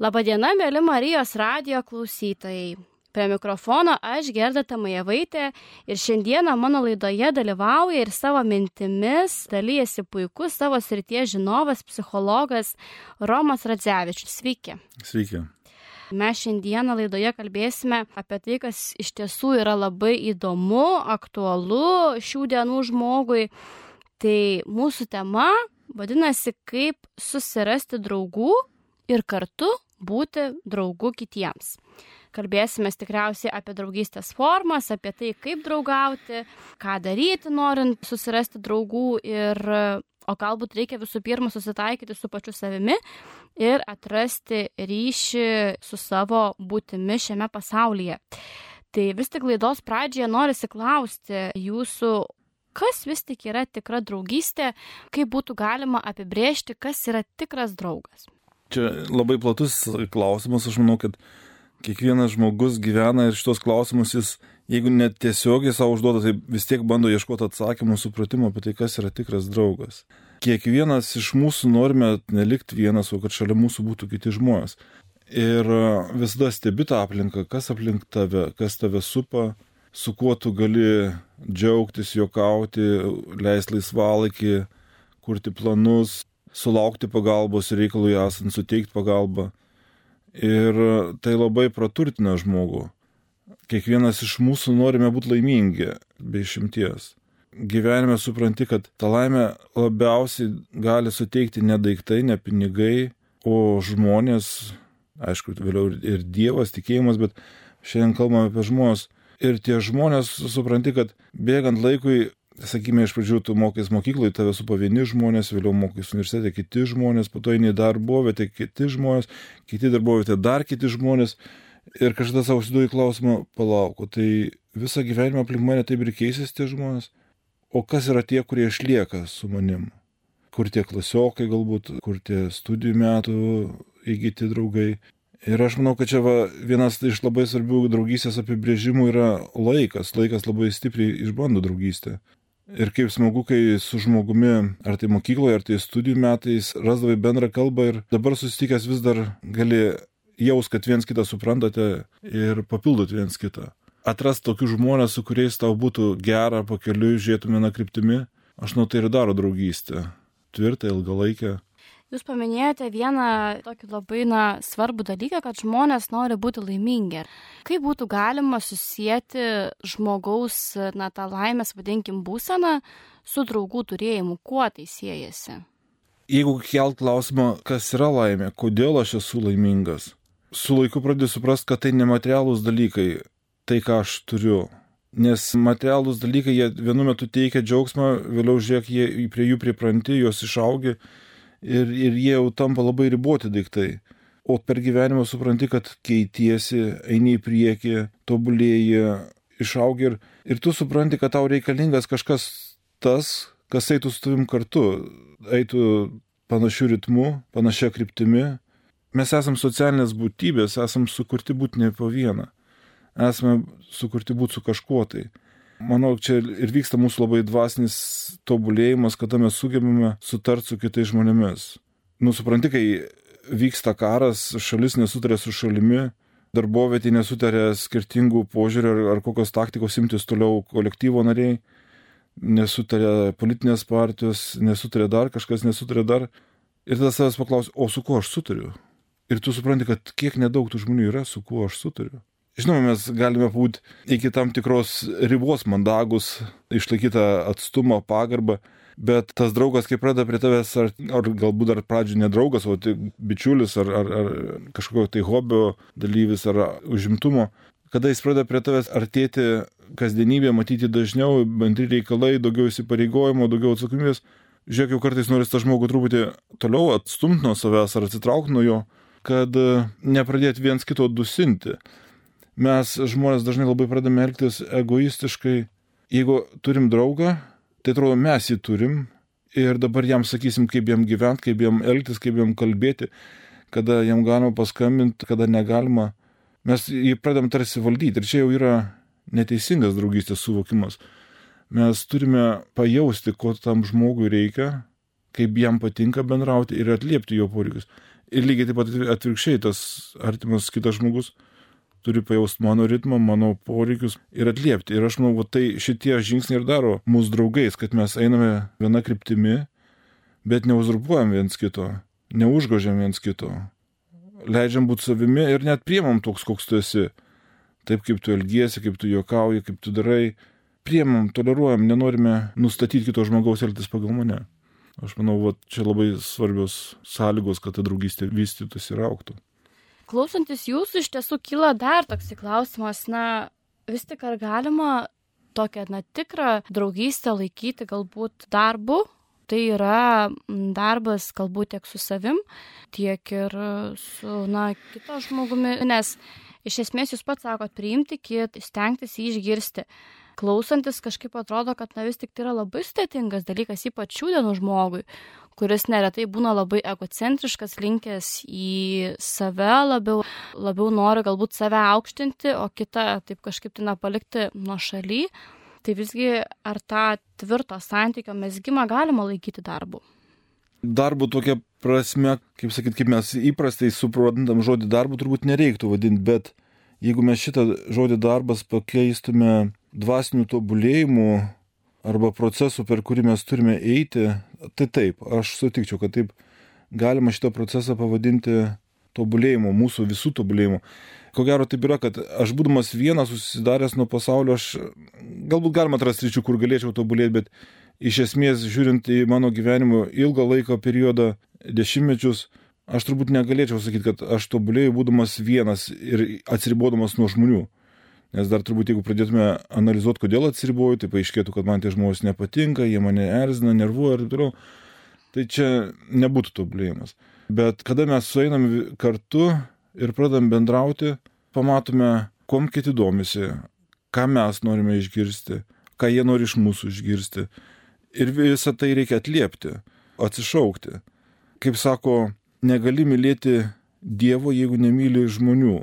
Labadiena, mėly Marijos radio klausytojai. Prie mikrofono aš Gerda Tamajevaitė ir šiandieną mano laidoje dalyvauja ir savo mintimis dalyjasi puikus savo srities žinovas, psichologas Romas Radzevičius. Sveiki. Sveiki. Mes šiandieną laidoje kalbėsime apie tai, kas iš tiesų yra labai įdomu, aktualu šių dienų žmogui. Tai mūsų tema vadinasi, kaip susirasti draugų ir kartu būti draugu kitiems. Kalbėsime tikriausiai apie draugystės formas, apie tai, kaip draugauti, ką daryti, norint susirasti draugų ir, o galbūt reikia visų pirma susitaikyti su pačiu savimi ir atrasti ryšį su savo būtimi šiame pasaulyje. Tai vis tik laidos pradžioje norisi klausti jūsų, kas vis tik yra tikra draugystė, kaip būtų galima apibrėžti, kas yra tikras draugas. Čia labai platus klausimas, aš manau, kad kiekvienas žmogus gyvena ir šitos klausimus jis, jeigu net tiesiogiai savo užduoda, tai vis tiek bando ieškoti atsakymų, supratimo apie tai, kas yra tikras draugas. Kiekvienas iš mūsų norime nelikti vienas, o kad šalia mūsų būtų kiti žmonės. Ir visada stebi tą aplinką, kas aplink tave, kas tave supa, su kuo tu gali džiaugtis, juokauti, leisti laisvalaikį, kurti planus, sulaukti pagalbos reikalui esant, suteikti pagalbą. Ir tai labai praturtina žmogų. Kiekvienas iš mūsų norime būti laimingi, be išimties. Gyvenime supranti, kad tą laimę labiausiai gali suteikti ne daiktai, ne pinigai, o žmonės, aišku, vėliau ir Dievas, tikėjimas, bet šiandien kalbame apie žmonės. Ir tie žmonės supranti, kad bėgant laikui sakykime, iš pradžių tu mokais mokykloje, tave supa vieni žmonės, vėliau mokais universitete kiti žmonės, po to eini darbovietė kiti žmonės, kiti darbovietė dar kiti žmonės. Ir kažkada savo užsiduoju klausimą, palauk, tai visą gyvenimą aplink mane taip ir keisis tie žmonės. O kas yra tie, kurie išlieka su manim? Kur tie klasiokai galbūt, kur tie studijų metų įgyti draugai. Ir aš manau, kad čia va, vienas iš labai svarbių draugystės apibrėžimų yra laikas. Laikas labai stipriai išbando draugystę. Ir kaip smagu, kai su žmogumi, ar tai mokykloje, ar tai studijų metais, rasdavai bendrą kalbą ir dabar susitikęs vis dar gali jaus, kad viens kitą suprantate ir papildot viens kitą. Atras tokius žmonės, su kuriais tau būtų gera pakeliui, žiūrėtume vieną kryptimį, aš nuo tai ir daro draugystę. Tvirtą, ilgalaikę. Jūs paminėjote vieną tokį labai na, svarbų dalyką, kad žmonės nori būti laimingi. Kaip būtų galima susijęti žmogaus, na, tą laimės, vadinkim, būseną su draugų turėjimu, kuo tai siejasi? Jeigu kelt klausimą, kas yra laimė, kodėl aš esu laimingas, su laiku pradėjau suprasti, kad tai nematerialūs dalykai, tai ką aš turiu. Nes materialūs dalykai, jie vienu metu teikia džiaugsmą, vėliau žiūrėk, jie prie jų pripranti, juos išaugi ir, ir jie jau tampa labai riboti daiktai. O per gyvenimą supranti, kad keitiesi, eini į priekį, tobulėji, išaugi ir, ir tu supranti, kad tau reikalingas kažkas tas, kas eitų su tavim kartu, eitų panašių ritmų, panašia kryptimi. Mes esame socialinės būtybės, esame sukurti būti ne po vieną. Esame sukurti būti su kažkuo tai manau, čia ir vyksta mūsų labai dvasinis tobulėjimas, kada mes sugebame sutarti su kitais žmonėmis. Nusipranti, kai vyksta karas, šalis nesutarė su šalimi, darbovietį nesutarė skirtingų požiūrių ar, ar kokios taktikos imtis toliau kolektyvo nariai, nesutarė politinės partijos, nesutarė dar kažkas, nesutarė dar. Ir tada savęs paklaus, o su kuo aš sutariu? Ir tu supranti, kad kiek nedaug tų žmonių yra, su kuo aš sutariu. Žinoma, mes galime būti iki tam tikros ribos mandagus, išlaikyti atstumą, pagarbą, bet tas draugas, kai pradeda prie tavęs, ar, ar galbūt dar pradžio nedraugas, o tik bičiulis, ar, ar, ar kažkokio tai hobio dalyvis, ar užimtumo, kada jis pradeda prie tavęs artėti kasdienybė, matyti dažniau, bendri reikalai, daugiau įsipareigojimo, daugiau atsakomybės, žiūrėk, jau kartais nori tą žmogų truputį toliau atstumti nuo savęs ar atsitraukti nuo jo, kad nepradėti viens kito dusinti mes žmonės dažnai labai pradame elgtis egoistiškai. Jeigu turim draugą, tai atrodo mes jį turim ir dabar jam sakysim, kaip jam gyventi, kaip jam elgtis, kaip jam kalbėti, kada jam galima paskambinti, kada negalima. Mes jį pradam tarsi valdyti ir čia jau yra neteisingas draugystės suvokimas. Mes turime pajausti, ko tam žmogui reikia, kaip jam patinka bendrauti ir atliepti jo poreikius. Ir lygiai taip pat atvirkščiai tas artimas kitas žmogus turi pajausti mano ritmą, mano poreikius ir atliepti. Ir aš manau, tai šitie žingsniai ir daro mūsų draugais, kad mes einame viena kryptimi, bet neuzurpuojam viens kito, neužgožiam viens kito. Leidžiam būti savimi ir net priemam toks, koks tu esi. Taip kaip tu elgiesi, kaip tu juokauji, kaip tu darai. Priemam, toleruojam, nenorime nustatyti kito žmogaus elgtis pagal mane. Aš manau, va, čia labai svarbios sąlygos, kad ta draugystė vystytųsi ir auktų. Klausantis jūsų iš tiesų kyla dar toks klausimas, na, vis tik ar galima tokią, na, tikrą draugystę laikyti galbūt darbu, tai yra darbas galbūt tiek su savim, tiek ir su, na, kito žmogumi, nes iš esmės jūs pats sakot priimti kitą, stengtis jį išgirsti. Klausantis kažkaip atrodo, kad na vis tik tai yra labai sudėtingas dalykas, ypač šių dienų žmogui, kuris neretai būna labai egocentriškas, linkęs į save labiau, labiau nori galbūt save aukštinti, o kitą taip kažkaip tai nepalikti nuo šaly tai visgi ar tą tvirto santykio mesgymą galima laikyti darbu? Darbu tokia prasme, kaip sakyt, kaip mes įprastai suprantam žodį darbu, turbūt nereiktų vadinti, bet jeigu mes šitą žodį darbas pakeistume dvasinių tobulėjimų arba procesų, per kurį mes turime eiti, tai taip, aš sutikčiau, kad taip galima šitą procesą pavadinti tobulėjimu, mūsų visų tobulėjimu ko gero taip yra, kad aš būdamas vienas susidaręs nuo pasaulio, aš galbūt galima atrasti ryčių, kur galėčiau tobulėti, bet iš esmės žiūrint į mano gyvenimo ilgą laiko periodą, dešimtmečius, aš turbūt negalėčiau sakyti, kad aš tobulėjau būdamas vienas ir atsiribodamas nuo žmonių. Nes dar turbūt jeigu pradėtume analizuoti, kodėl atsiriboju, tai paaiškėtų, kad man tie žmonės nepatinka, jie mane erzina, nervuoja ir taip toliau. Tai čia nebūtų tobulėjimas. Bet kada mes sueinam kartu ir pradam bendrauti, pamatome, kuom kiti domisi, ką mes norime išgirsti, ką jie nori iš mūsų išgirsti. Ir visą tai reikia atliepti, atsišaukti. Kaip sako, negali mylėti Dievo, jeigu nemyli žmonių.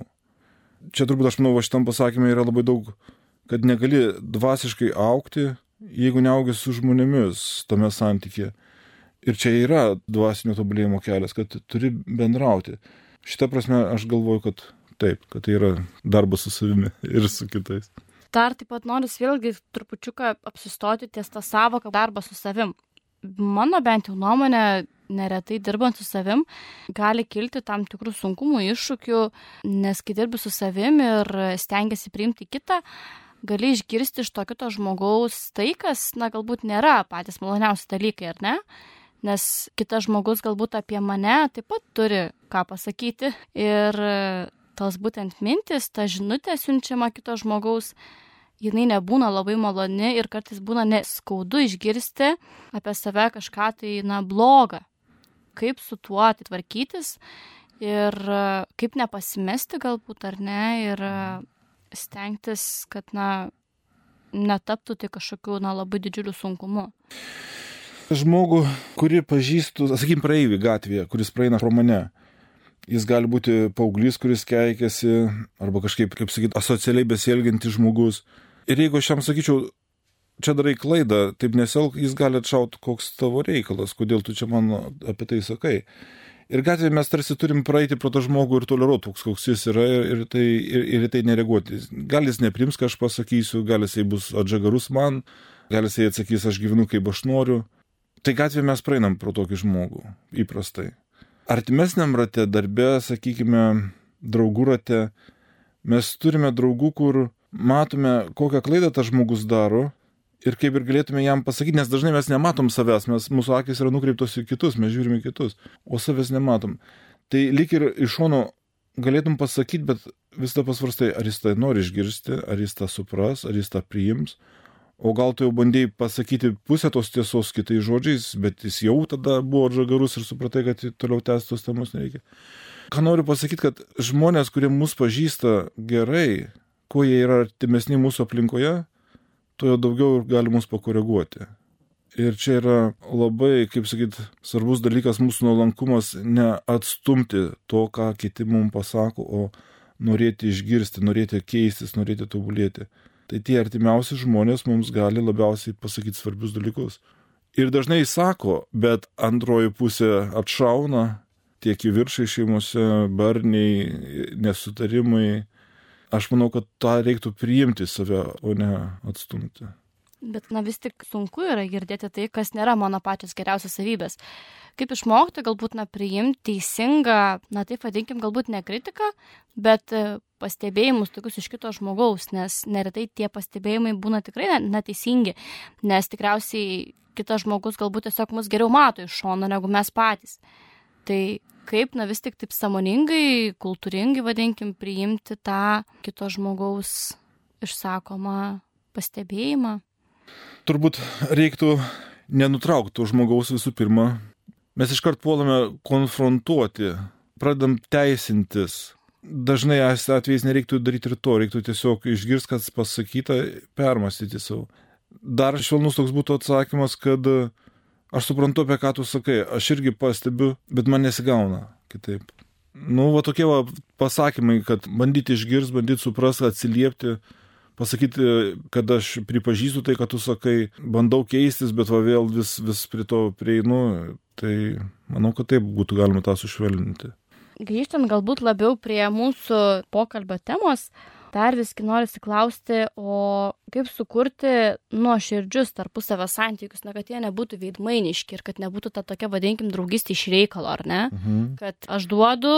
Čia turbūt aš manau, va šitam pasakymė yra labai daug, kad negali dvasiškai aukti, jeigu neaugi su žmonėmis tame santykė. Ir čia yra dvasinio tobulėjimo kelias, kad turi bendrauti. Šitą prasme aš galvoju, kad taip, kad tai yra darbas su savimi ir su kitais. Dar taip pat noriu vėlgi trupučiuką apsistoti ties tą savoką darbas su savim. Mano bent jau nuomonė, neretai dirbant su savim, gali kilti tam tikrų sunkumų, iššūkių, nes kai dirbi su savim ir stengiasi priimti kitą, gali išgirsti iš to kito žmogaus tai, kas, na, galbūt nėra patys maloniausi dalykai, ar ne? nes kitas žmogus galbūt apie mane taip pat turi ką pasakyti ir tos būtent mintis, ta žinutė siunčiama kito žmogaus, jinai nebūna labai maloni ir kartais būna neskaudu išgirsti apie save kažką tai, na, blogą. Kaip su tuo atitvarkytis ir kaip nepasimesti galbūt ar ne ir stengtis, kad, na, netaptų tai kažkokiu, na, labai didžiuliu sunkumu žmogų, kurį pažįstu, sakykim, praeivį gatvėje, kuris praeina pro mane. Jis gali būti paauglys, kuris keikiasi, arba kažkaip, kaip sakyti, asocialiai besielgiantis žmogus. Ir jeigu aš jam sakyčiau, čia darai klaidą, taip nesielg, jis gali atšauti, koks tavo reikalas, kodėl tu čia man apie tai sakai. Ir gatvėje mes tarsi turim praeiti pro tą žmogų ir toleruoti toks, koks jis yra ir, tai, ir, ir tai nereaguoti. Gal jis neprims, ką aš pasakysiu, gal jisai bus atžagarus man, gal jisai atsakys, aš gyvenu kaip aš noriu. Tai gatvėje mes praeinam pro tokį žmogų įprastai. Artimesniam rate, darbe, sakykime, draugų rate, mes turime draugų, kur matome, kokią klaidą tas žmogus daro ir kaip ir galėtume jam pasakyti, nes dažnai mes nematom savęs, mes, mūsų akis yra nukreiptos į kitus, mes žiūrime kitus, o savęs nematom. Tai lik ir iš šono galėtum pasakyti, bet vis tą pasvarstai, ar jis tai nori išgirsti, ar jis tą supras, ar jis tą priims, O gal tu jau bandėjai pasakyti pusę tos tiesos kitais žodžiais, bet jis jau tada buvo žagarus ir supratai, kad toliau tęsti tos temos nereikia. Ką noriu pasakyti, kad žmonės, kurie mus pažįsta gerai, kuo jie yra artimesni mūsų aplinkoje, tuo daugiau gali mus pakoreguoti. Ir čia yra labai, kaip sakyt, svarbus dalykas mūsų nuolankumas neatstumti to, ką kiti mums pasako, o norėti išgirsti, norėti keistis, norėti tobulėti tai tie artimiausi žmonės mums gali labiausiai pasakyti svarbius dalykus. Ir dažnai sako, bet antroji pusė atšauna tie kiviršai šeimose, barniai, nesutarimai. Aš manau, kad tą reiktų priimti save, o ne atstumti. Bet na vis tik sunku yra girdėti tai, kas nėra mano pačios geriausios savybės. Kaip išmokti galbūt na priimti teisingą, na taip vadinkim, galbūt ne kritiką, bet e, pastebėjimus tokius iš kito žmogaus, nes neretai tie pastebėjimai būna tikrai neteisingi, nes tikriausiai kitas žmogus galbūt tiesiog mus geriau mato iš šono negu mes patys. Tai kaip, na vis tik taip samoningai, kultūringai, vadinkim, priimti tą kito žmogaus išsakomą pastebėjimą turbūt reiktų nenutraukti žmogaus visų pirma. Mes iškart puolame konfrontuoti, pradedam teisintis. Dažnai atvejais nereiktų daryti ir to, reiktų tiesiog išgirsti, kas pasakyta, permastyti savo. Dar švelnus toks būtų atsakymas, kad aš suprantu, apie ką tu sakai, aš irgi pastebiu, bet man nesigauna kitaip. Nu, va tokie va pasakymai, kad bandyti išgirsti, bandyti suprasti, atsiliepti, pasakyti, kad aš pripažįstu tai, kad tu sakai, bandau keistis, bet va vėl vis, vis prie to prieinu, tai manau, kad taip būtų galima tą sušvelninti. Grįžtant galbūt labiau prie mūsų pokalbio temos, dar viskai noriu klausti, o kaip sukurti nuoširdžius tarpusavio santykius, na, kad jie nebūtų veidmainiški ir kad nebūtų ta tokia, vadinkim, draugystė iš reikalo, ar ne? Mhm. Kad aš duodu,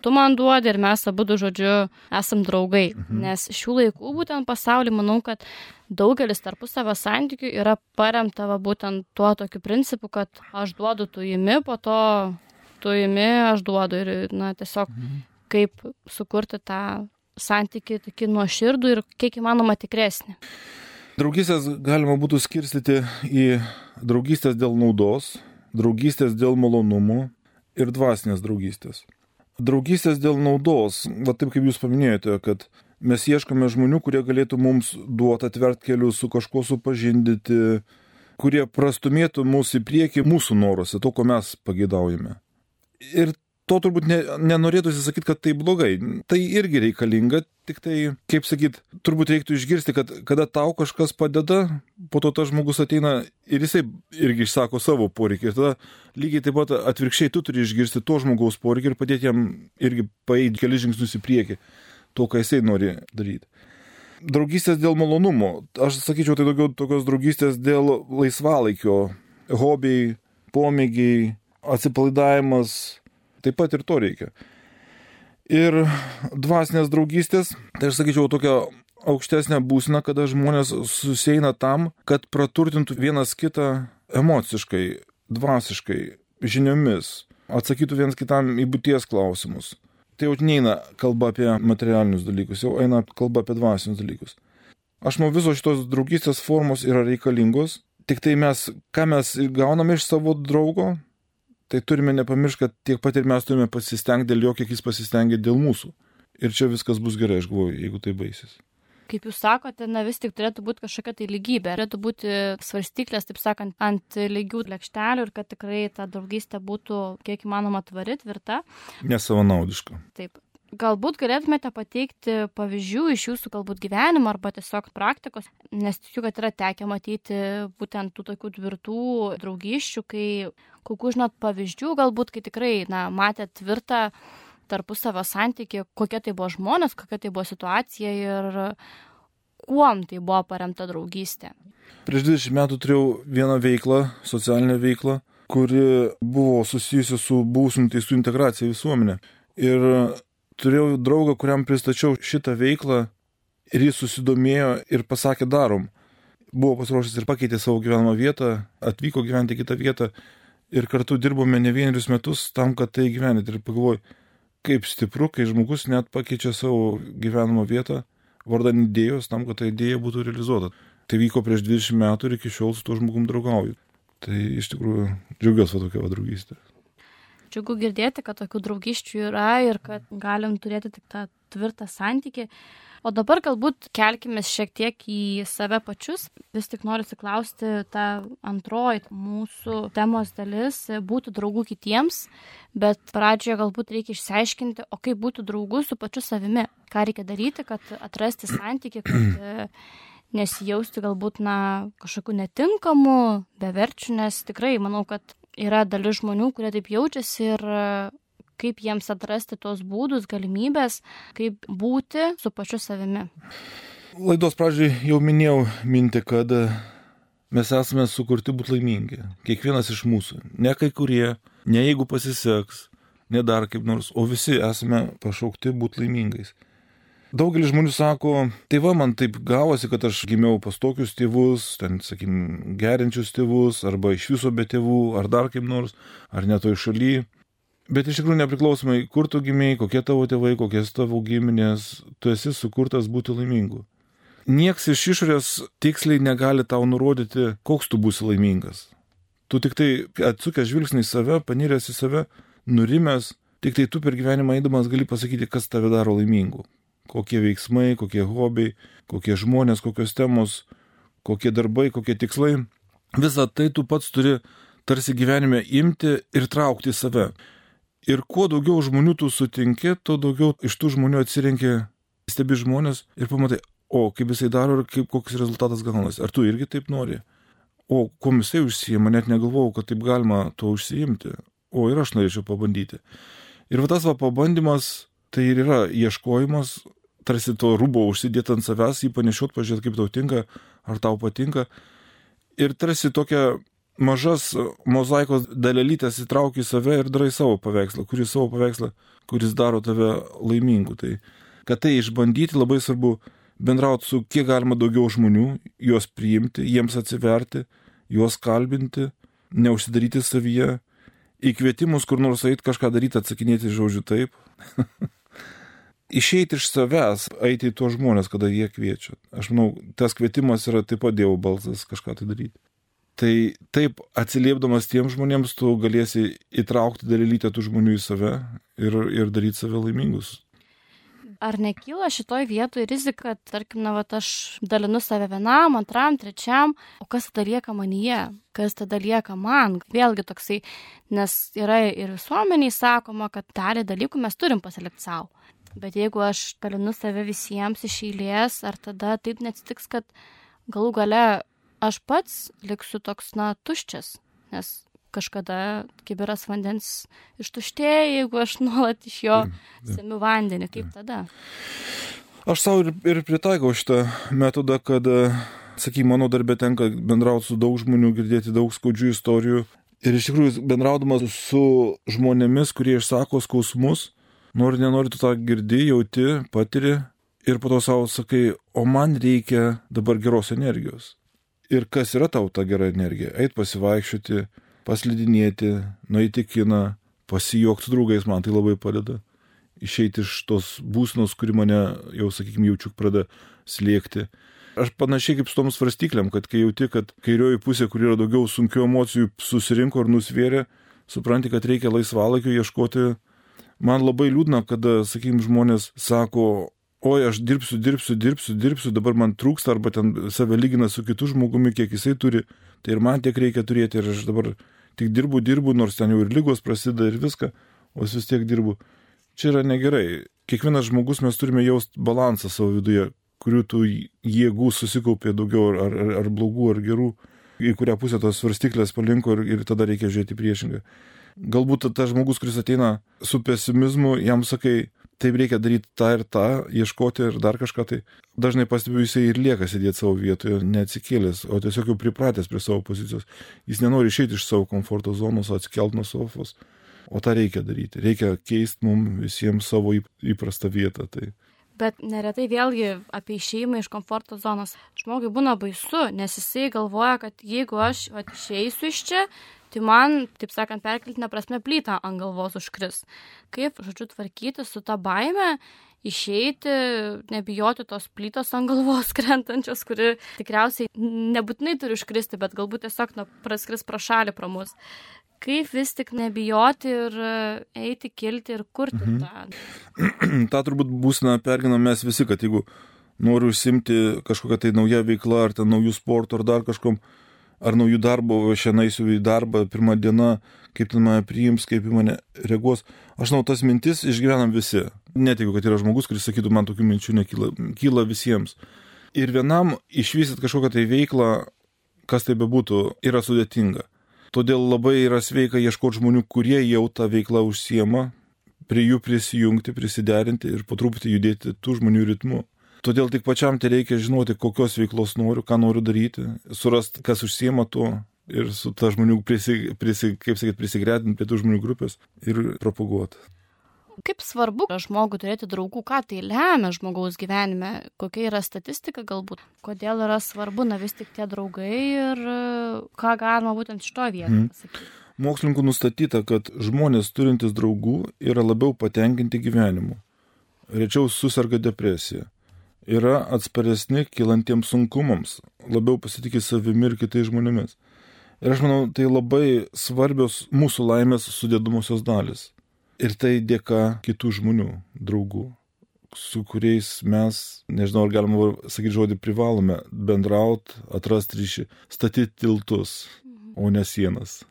tu man duodi ir mes abu žodžiu esam draugai. Mhm. Nes šių laikų būtent pasaulį manau, kad daugelis tarpusavio santykių yra paremta va, būtent tuo tokiu principu, kad aš duodu tu įimi, po to tu įimi, aš duodu ir na, tiesiog mhm. kaip sukurti tą santyki tokį nuoširdų ir kiek įmanoma tikresnį. Draugystės galima būtų skirstyti į draugystės dėl naudos, draugystės dėl malonumų ir dvasinės draugystės draugystės dėl naudos, va taip kaip jūs paminėjote, kad mes ieškome žmonių, kurie galėtų mums duoti atvert kelius, su kažkuo supažindyti, kurie prastumėtų mūsų į priekį mūsų noruose, to, ko mes pageidaujame. Ir to turbūt ne, nenorėtųsi sakyti, kad tai blogai. Tai irgi reikalinga, tik tai, kaip sakyt, turbūt reiktų išgirsti, kad kada tau kažkas padeda, po to tas žmogus ateina ir jisai irgi išsako savo poreikį. Ir tada lygiai taip pat atvirkščiai tu turi išgirsti to žmogaus poreikį ir padėti jam irgi paeiti keli žingsnius į priekį, to, ką jisai nori daryti. Draugystės dėl malonumo. Aš sakyčiau, tai daugiau tokios draugystės dėl laisvalaikio, hobiai, pomėgiai, atsipalaidavimas, taip pat ir to reikia. Ir dvasinės draugystės, tai aš sakyčiau, tokia aukštesnė būsena, kada žmonės susieina tam, kad praturtintų vienas kitą emociškai, dvasiškai, žiniomis, atsakytų vienas kitam į būties klausimus. Tai jau neina kalba apie materialinius dalykus, jau eina kalba apie dvasinius dalykus. Aš manau, visos šitos draugystės formos yra reikalingos, tik tai mes, ką mes gauname iš savo draugo, tai turime nepamiršti, kad tiek pat ir mes turime pasistengti dėl jo, kiek jis pasistengia dėl mūsų. Ir čia viskas bus gerai, aš galvoju, jeigu tai baisys. Kaip jūs sakote, na vis tik turėtų būti kažkokia tai lygybė, turėtų būti svarstyklės, taip sakant, ant lygių lėkštelių ir kad tikrai ta draugystė būtų kiek įmanoma tvari, tvirta. Nesavanaudiška. Taip. Galbūt galėtumėte pateikti pavyzdžių iš jūsų galbūt gyvenimo arba tiesiog praktikos, nes tikiu, kad yra tekę matyti būtent tų tokių tvirtų draugyščių, kai kokių žinot pavyzdžių, galbūt kai tikrai, na, matėt tvirtą tarpusavio santyki, kokie tai buvo žmonės, kokia tai buvo situacija ir kuom tai buvo paremta draugystė. Prieš 20 metų turėjau vieną veiklą, socialinę veiklą, kuri buvo susijusi su būsimų teisų integracija į visuomenę. Ir turėjau draugą, kuriam pristačiau šitą veiklą ir jis susidomėjo ir pasakė darom. Buvo pasiruošęs ir pakeitė savo gyvenamą vietą, atvyko gyventi kitą vietą ir kartu dirbome ne vienerius metus tam, kad tai gyvenyti. Ir pagalvoju, kaip stipru, kai žmogus net pakeičia savo gyvenamą vietą vardan idėjos tam, kad ta idėja būtų realizuota. Tai vyko prieš 20 metų ir iki šiol su tuo žmogum draugauju. Tai iš tikrųjų džiaugiuosi tokia draugystė džiugu girdėti, kad tokių draugiščių yra ir kad galim turėti tik tą tvirtą santyki. O dabar galbūt kelkime šiek tiek į save pačius. Vis tik noriu atsiklausti, ta antroji mūsų temos dalis būtų draugų kitiems, bet pradžioje galbūt reikia išsiaiškinti, o kaip būtų draugų su pačiu savimi. Ką reikia daryti, kad atrasti santyki, kad nesijausti galbūt, na, kažkokiu netinkamu, beverčiu, nes tikrai manau, kad yra dalis žmonių, kurie taip jaučiasi ir kaip jiems atrasti tos būdus, galimybės, kaip būti su pačiu savimi. Laidos pradžiai jau minėjau mintį, kad mes esame sukurti būti laimingi. Kiekvienas iš mūsų. Ne kai kurie, ne jeigu pasiseks, ne dar kaip nors, o visi esame pašaukti būti laimingais. Daugelis žmonių sako, tai va, man taip gavosi, kad aš gimiau pas tokius tėvus, ten, sakykim, gerinčius tėvus, arba iš viso be tėvų, ar dar kaip nors, ar netoj šaly. Bet iš tikrųjų nepriklausomai, kur tu gimiai, kokie tavo tėvai, kokie tavo giminės, tu esi sukurtas būti laimingu. Niekas iš išorės tiksliai negali tau nurodyti, koks tu būsi laimingas. Tu tik tai atsukęs žvilgsnį į save, paniręs į save, nurimęs, tik tai tu per gyvenimą eidamas gali pasakyti, kas tave daro laimingu. Kokie veiksmai, kokie hobiai, kokie žmonės, kokios temos, kokie darbai, kokie tikslai. Visą tai tu pats turi tarsi gyvenime imti ir traukti į save. Ir kuo daugiau žmonių tu sutinki, tuo daugiau iš tų žmonių atsirenki stebi žmonės ir pamatai, o kaip jisai daro ir kaip, koks rezultatas gaunasi. Ar tu irgi taip nori? O kuo jisai užsijima, net negalvojau, kad taip galima tuo užsijimti o ir aš norėčiau pabandyti. Ir va tas va pabandymas, tai ir yra ieškojimas, tarsi to rūbo užsidėti ant savęs, jį panešiot, pažiūrėti, kaip tau tinka, ar tau patinka. Ir tarsi tokia mažas mozaikos dalelytės įtrauki į save ir darai savo paveikslą, kuris savo paveikslą, kuris daro tave laimingu. Tai kad tai išbandyti labai svarbu bendrauti su kiek galima daugiau žmonių, juos priimti, jiems atsiverti, juos kalbinti, neužsidaryti savyje, įkvietimus kur nors eiti kažką daryti, atsakinėti žodžiu taip. Išeiti iš savęs, eiti į tuos žmonės, kada jie kviečia. Aš manau, tas kvietimas yra taip pat Dievo balsas kažką tai daryti. Tai taip atsiliepdamas tiem žmonėms, tu galėsi įtraukti dalelytę tų žmonių į save ir, ir daryti save laimingus ar nekyla šitoj vietoj rizika, tarkim, na, va, aš dalinu save vienam, antram, trečiam, o kas tada lieka manyje, kas tada lieka man. Vėlgi toksai, nes yra ir visuomeniai sakoma, kad dalį dalykų mes turim pasilikti savo. Bet jeigu aš dalinu save visiems iš eilės, ar tada taip neatsitiks, kad galų gale aš pats liksiu toks, na, tuščias, nes kažkada kibiras vandens ištuštėja, jeigu aš nuolat iš jo semiu vandenį, kaip tada? Aš savo ir, ir pritaikau šitą metodą, kad, sakykime, mano darbė tenka bendrauti su daug žmonių, girdėti daug skaudžių istorijų. Ir iš tikrųjų, bendraudamas su žmonėmis, kurie išsako skausmus, nori, nenori, tu tą girdi, jauti, patiri ir po to savo sakai, o man reikia dabar geros energijos. Ir kas yra tau ta gera energija? Eit pasivaikščioti, paslidinėti, nueiti kiną, pasijokti draugais, man tai labai padeda. Išeiti iš tos būsnos, kuri mane jau, sakykime, jaučiu pradeda slėgti. Aš panašiai kaip su tom svarstyklėm, kad kai jauti, kad kairioji pusė, kur yra daugiau sunkių emocijų, susirinko ir nusvėrė, supranti, kad reikia laisvalaikio ieškoti. Man labai liūdna, kada, sakykime, žmonės sako, oi, aš dirbsiu, dirbsiu, dirbsiu, dirbsiu, dabar man trūksta, arba ten save lygina su kitu žmogumi, kiek jisai turi, tai ir man tiek reikia turėti, ir aš dabar tik dirbu, dirbu, nors ten jau ir lygos prasideda ir viską, o vis tiek dirbu. Čia yra negerai. Kiekvienas žmogus mes turime jausti balansą savo viduje, kurių tų jėgų susikaupė daugiau, ar, ar, ar blogų, ar gerų, į kurią pusę tos svarstyklės palinko ir, ir tada reikia žiūrėti priešingai. Galbūt tas žmogus, kuris ateina su pesimizmu, jam sakai, taip reikia daryti tą ir tą, ieškoti ir dar kažką, tai dažnai pastebiu, jisai ir lieka sėdėti savo vietoje, neatsikėlęs, o tiesiog jau pripratęs prie savo pozicijos. Jis nenori išeiti iš savo komforto zonos, atsikelt nuo sofos, o tą reikia daryti. Reikia keisti mums visiems savo įprastą vietą. Tai. Bet neretai vėlgi apie išeimą iš komforto zonos. Žmogui būna baisu, nes jisai galvoja, kad jeigu aš išeisiu iš čia, tai man, taip sakant, perkeltinė prasme plyta ant galvos užkris. Kaip, žodžiu, tvarkyti su ta baime, išeiti, nebijoti tos plytos ant galvos krentančios, kuri tikriausiai nebūtinai turi užkristi, bet galbūt tiesiog nu, praskris pro šalį pro mus. Kaip vis tik nebijoti ir eiti, kilti ir kurti mhm. tą. tą turbūt būsime perginam mes visi, kad jeigu noriu užsimti kažkokią tai naują veiklą, ar ten naujų sportų, ar dar kažkom, ar naujų darbų, šiandien eisiu į darbą, pirmą dieną, kaip ten mane priims, kaip į mane reaguos. Aš žinau, tas mintis išgyvenam visi. Netikiu, kad yra žmogus, kuris sakytų, man tokių minčių nekyla. Kyla visiems. Ir vienam išvystyt kažkokią tai veiklą, kas tai bebūtų, yra sudėtinga. Todėl labai yra sveika ieškoti žmonių, kurie jau tą veiklą užsiema, prie jų prisijungti, prisiderinti ir po truputį judėti tų žmonių ritmu. Todėl tik pačiam tai reikia žinoti, kokios veiklos noriu, ką noriu daryti, surasti, kas užsiema tuo ir su ta žmonių, prisi, prisi, kaip sakyt, prisigretinti prie tų žmonių grupės ir propaguoti. Kaip svarbu žmogui turėti draugų, ką tai lemia žmogaus gyvenime, kokia yra statistika galbūt, kodėl yra svarbu, na vis tik tie draugai ir ką galima būtent iš to vietą Mhm. pasakyti. Mokslininkų nustatyta, kad žmonės turintys draugų yra labiau patenkinti gyvenimu, rečiau susirga depresija, yra atsparesni kilantiems sunkumams, labiau pasitikė savimi ir kitais žmonėmis. Ir aš manau, tai labai svarbios mūsų laimės sudėdamosios dalis. Ir tai dėka kitų žmonių, draugų, su kuriais mes, nežinau, ar galima sakyti žodį, privalome bendrauti, atrasti ryšį, statyti tiltus, o ne sienas.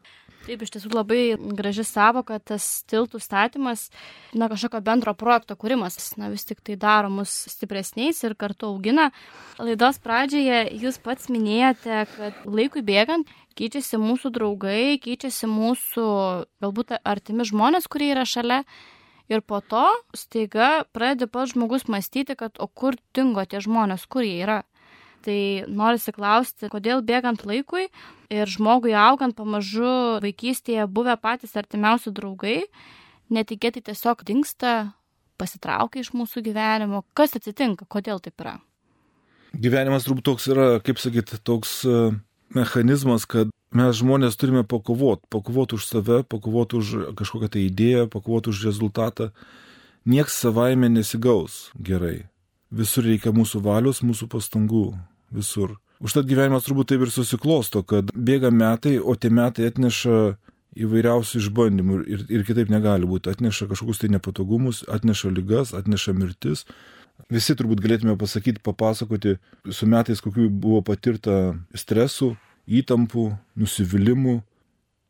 Taip, iš tiesų labai graži savoka, tas tiltų statymas, na kažkokio bendro projekto kūrimas, na vis tik tai daro mus stipresniais ir kartu augina. Laidos pradžioje jūs pats minėjote, kad laikui bėgant keičiasi mūsų draugai, keičiasi mūsų galbūt artimi žmonės, kurie yra šalia. Ir po to staiga pradeda pats žmogus mąstyti, kad o kur dingo tie žmonės, kur jie yra. Tai norisi klausti, kodėl bėgant laikui ir žmogui augant pamažu vaikystėje buvę patys artimiausi draugai, netikėtai tiesiog dinksta, pasitraukia iš mūsų gyvenimo. Kas atsitinka, kodėl taip yra? Gyvenimas turbūt toks yra, kaip sakyti, toks e, mechanizmas, kad mes žmonės turime pakovoti, pakovoti už save, pakovoti už kažkokią tai idėją, pakovoti už rezultatą. Niekas savaime nesigaus gerai. Visur reikia mūsų valios, mūsų pastangų. Visur. Užtat gyvenimas turbūt taip ir susiklosto, kad bėga metai, o tie metai atneša įvairiausių išbandymų ir, ir kitaip negali būti. Atneša kažkokius tai nepatogumus, atneša lygas, atneša mirtis. Visi turbūt galėtume pasakyti, papasakoti su metais, kokiu buvo patirta stresų, įtampų, nusivylimų.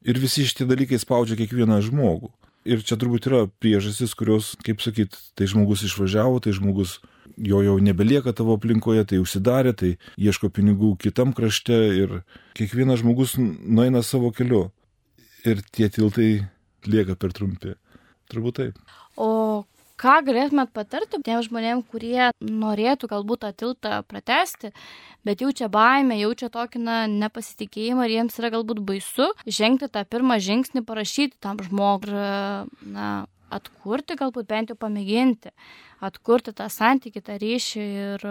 Ir visi šitie dalykai spaudžia kiekvieną žmogų. Ir čia turbūt yra priežastis, kurios, kaip sakyt, tai žmogus išvažiavo, tai žmogus jo jau nebelieka tavo aplinkoje, tai užsidarė, tai ieško pinigų kitam krašte ir kiekvienas žmogus nueina savo keliu. Ir tie tiltai lieka per trumpi. Turbūt taip. O ką galėtumėt patarti tiems žmonėms, kurie norėtų galbūt tą tiltą pratesti, bet jaučia baimę, jaučia tokį na, nepasitikėjimą ir jiems yra galbūt baisu žengti tą pirmą žingsnį, parašyti tam žmogui, na, atkurti, galbūt bent jau pamėginti, atkurti tą santyki, tą ryšį ir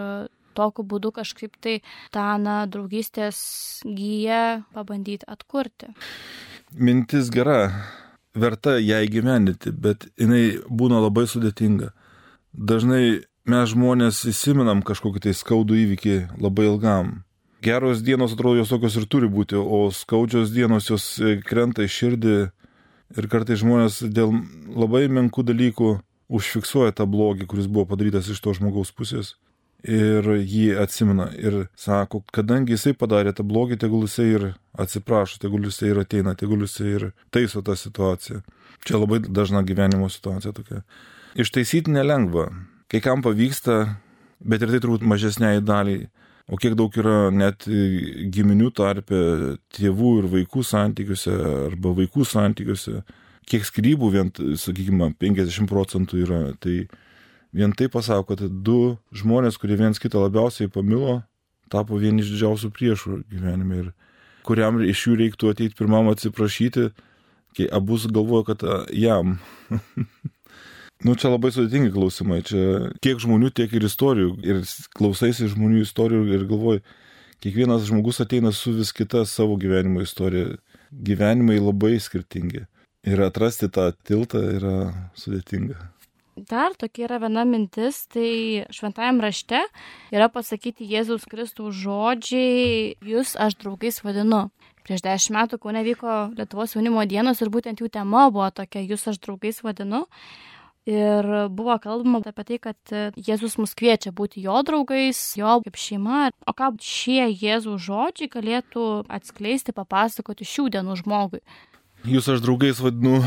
tokiu būdu kažkaip tai tą, na, draugystės gyją pabandyti atkurti. Mintis gera, verta ją įgyvendinti, bet jinai būna labai sudėtinga. Dažnai mes žmonės įsiminam kažkokį tai skaudų įvykį labai ilgam. Geros dienos atrodo jos tokios ir turi būti, o skaudžios dienos jos krenta į širdį ir kartai žmonės dėl labai menkų dalykų užfiksuoja tą blogį, kuris buvo padarytas iš to žmogaus pusės ir jį atsimena ir sako, kadangi jisai padarė tą blogį, tegul jisai ir atsiprašo, tegul jisai ir ateina, tegul jisai ir taiso tą situaciją. Čia labai dažna gyvenimo situacija tokia. Ištaisyti nelengva. Kai kam pavyksta, bet ir tai turbūt mažesniai daliai. O kiek daug yra net giminių tarpe, tėvų ir vaikų santykiuose arba vaikų santykiuose, kiek skrybų vien, sakykime, 50 procentų yra. Tai vien tai pasako, kad du žmonės, kurie viens kitą labiausiai pamilo, tapo vieni iš didžiausių priešų gyvenime ir kuriam iš jų reiktų ateiti pirmam atsiprašyti, kai abu galvoja, kad jam. nu, čia labai sudėtingi klausimai, čia tiek žmonių, tiek ir istorijų. Ir klausaisi žmonių istorijų ir galvoji, kiekvienas žmogus ateina su vis kita savo gyvenimo istorija. Gyvenimai labai skirtingi. Ir atrasti tą tiltą yra sudėtinga. Dar tokia yra viena mintis, tai šventajame rašte yra pasakyti Jėzaus Kristaus žodžiai, jūs aš draugais vadinu. Prieš dešimt metų Kaune vyko Lietuvos jaunimo dienos ir būtent jų tema buvo tokia, jūs aš draugais vadinu. Ir buvo kalbama apie tai, kad Jėzus mus kviečia būti jo draugais, jo kaip šeima. O ką šie Jėzų žodžiai galėtų atskleisti, papasakoti šių dienų žmogui? Jūs aš draugais vadinu,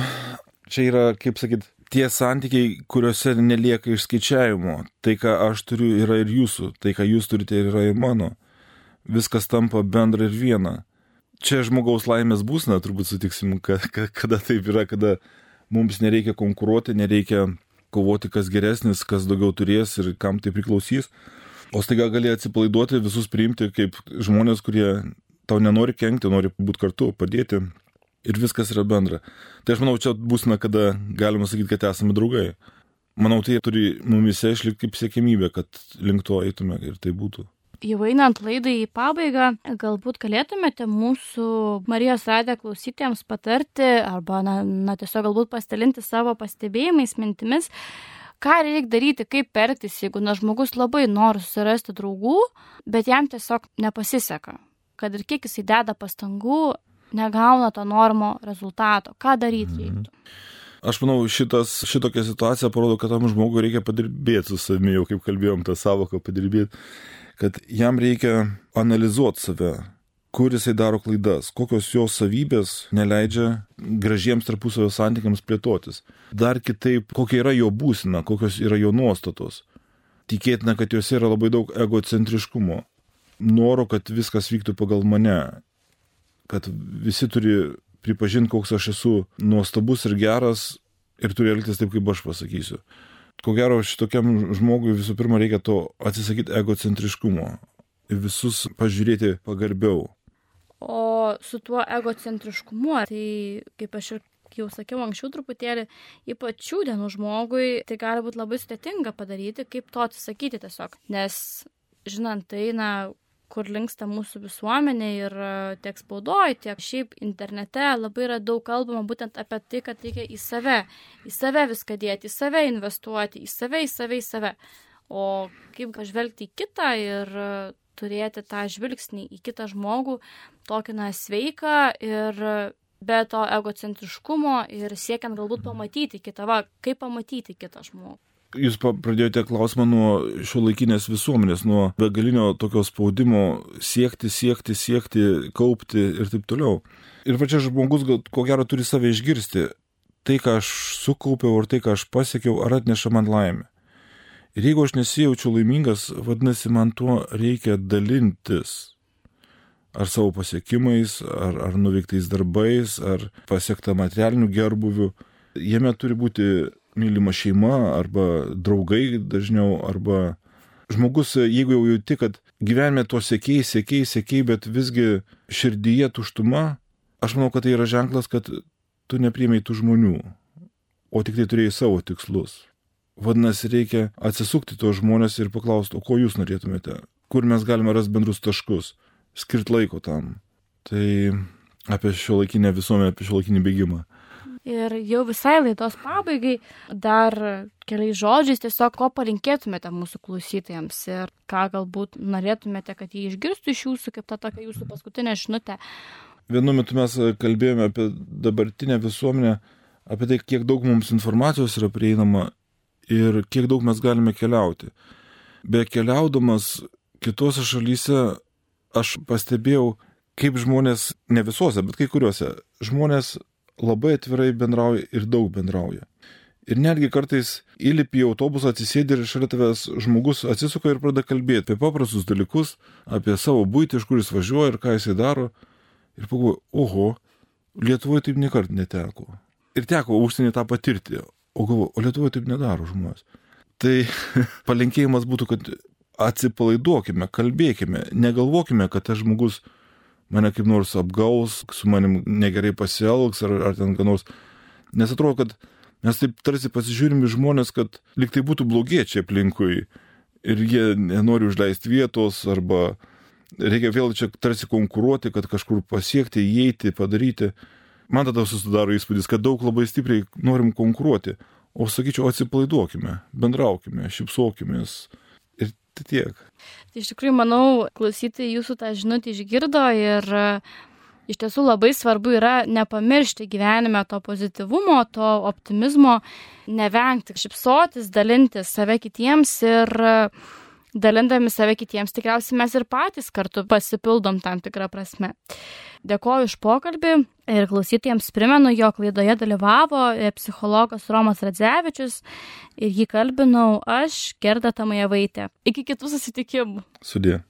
čia yra, kaip sakyt, tie santykiai, kuriuose nelieka išskaičiavimo. Tai, ką aš turiu, yra ir jūsų. Tai, ką jūs turite, yra ir mano. Viskas tampa bendra ir viena. Čia žmogaus laimės būsna, turbūt sutiksim, kad, kada taip yra, kada mums nereikia konkuruoti, nereikia kovoti, kas geresnis, kas daugiau turės ir kam tai priklausys. O staiga gali atsipalaiduoti, visus priimti kaip žmonės, kurie tau nenori kenkti, nori būti kartu, padėti. Ir viskas yra bendra. Tai aš manau, čia būsime, kada galima sakyti, kad esame draugai. Manau, tai turi mumise išlikti kaip siekimybė, kad link to eitume ir tai būtų. Jau einant laidai į pabaigą, galbūt galėtumėte mūsų Marijos radę klausytėms patarti arba, na, na tiesiog galbūt pasidalinti savo pastebėjimais, mintimis, ką reikia daryti, kaip pertis, jeigu na žmogus labai nori susirasti draugų, bet jam tiesiog nepasiseka. Kad ir kiek jisai deda pastangų, negauna to normo rezultato. Ką daryti reiktų? Mhm. Aš manau, šitas, šitokia situacija parodo, kad tam žmogui reikia padirbėti su savimi, jau kaip kalbėjom tą savoką padirbėti kad jam reikia analizuoti save, kur jisai daro klaidas, kokios jo savybės neleidžia gražiems tarpusavio santykiams plėtotis. Dar kitaip, kokia yra jo būsina, kokios yra jo nuostatos. Tikėtina, kad juose yra labai daug egocentriškumo, noro, kad viskas vyktų pagal mane, kad visi turi pripažinti, koks aš esu nuostabus ir geras ir turi elgtis taip, kaip aš pasakysiu ko gero šitokiam žmogui visų pirma reikia to atsisakyti egocentriškumo ir visus pažiūrėti pagarbiau. O su tuo egocentriškumu, tai kaip aš ir jau sakiau anksčiau truputėlį, ypač šių dienų žmogui, tai gali būti labai sudėtinga padaryti, kaip to atsisakyti tiesiog. Nes žinant tai, na, kur linksta mūsų visuomenė ir e, tiek spaudoj, tiek šiaip internete labai yra daug kalbama būtent apie tai, kad reikia į save, į save viską dėti, į save investuoti, į save, į save, į save. O kaip žvelgti į kitą ir e, turėti tą žvilgsnį į kitą žmogų, tokį na sveiką ir be to egocentriškumo ir siekiant galbūt pamatyti kitą, va, kaip pamatyti kitą žmogų. Jūs pradėjote klausimą nuo šio laikinės visuomenės, nuo begalinio tokio spaudimo siekti, siekti, siekti, kaupti ir taip toliau. Ir va čia žmogus, ko gero, turi save išgirsti. Tai, ką aš sukaupiau ir tai, ką aš pasiekiau, ar atneša man laimę. Ir jeigu aš nesijaučiu laimingas, vadinasi, man tuo reikia dalintis. Ar savo pasiekimais, ar, ar nuveiktais darbais, ar pasiektą materialinių gerbuvių. Jame turi būti mylima šeima arba draugai dažniau arba žmogus, jeigu jau jauti, kad gyvenime to sėkiai, sėkiai, sėkiai, bet visgi širdyje tuštuma, aš manau, kad tai yra ženklas, kad tu nepriemiai tų žmonių, o tik tai turėjai savo tikslus. Vadinasi, reikia atsisukti tos žmonės ir paklausti, o ko jūs norėtumėte, kur mes galime rasti bendrus taškus, skirti laiko tam. Tai apie šio laikinę visuomenę, apie šio laikinį bėgimą. Ir jau visai laidos pabaigai dar keliais žodžiais tiesiog ko palinkėtumėte mūsų klausytojams ir ką galbūt norėtumėte, kad jie išgirstų iš jūsų, kaip ta tokia jūsų paskutinė žinutė. Vienu metu mes kalbėjome apie dabartinę visuomenę, apie tai, kiek daug mums informacijos yra prieinama ir kiek daug mes galime keliauti. Be keliaudamas kitose šalyse aš pastebėjau, kaip žmonės, ne visuose, bet kai kuriuose, žmonės labai atvirai bendrauja ir daug bendrauja. Ir netgi kartais įlipi į autobusą, atsisėdi ir šalia tavęs žmogus atsisuka ir pradeda kalbėti apie paprastus dalykus, apie savo būtį, iš kur jis važiuoja ir ką jisai daro. Ir pagalvoju, oho, Lietuvoje taip niekart neteko. Ir teko užsienį tą patirti. O galvoju, o Lietuvoje taip nedaro žmonės. Tai palinkėjimas būtų, kad atsipalaiduokime, kalbėkime, negalvokime, kad tas žmogus mane kaip nors apgaus, su manim negerai pasielgs ar, ar ten ką nors. Nes atrodo, kad mes taip tarsi pasižiūrim į žmonės, kad liktai būtų blogiečiai aplinkui ir jie nenori užleisti vietos arba reikia vėl čia tarsi konkuruoti, kad kažkur pasiekti, įeiti, padaryti. Man tada susidaro įspūdis, kad daug labai stipriai norim konkuruoti. O sakyčiau, atsipalaiduokime, bendraukime, šipsokimės, Tai tiek. Tai iš tikrųjų, manau, klausytojai jūsų tą žinutę išgirdo ir e, iš tiesų labai svarbu yra nepamiršti gyvenime to pozityvumo, to optimizmo, nevengti, šipsotis, dalintis save kitiems ir uh, dalindami save kitiems, tikriausiai mes ir patys kartu pasipildom tam tikrą prasme. Dėkoju iš pokalbį ir klausytėjams primenu, jog laidoje dalyvavo psichologas Romas Radzevičius ir jį kalbinau aš, Gerda Tamajevaitė. Iki kitų susitikimų. Sudė.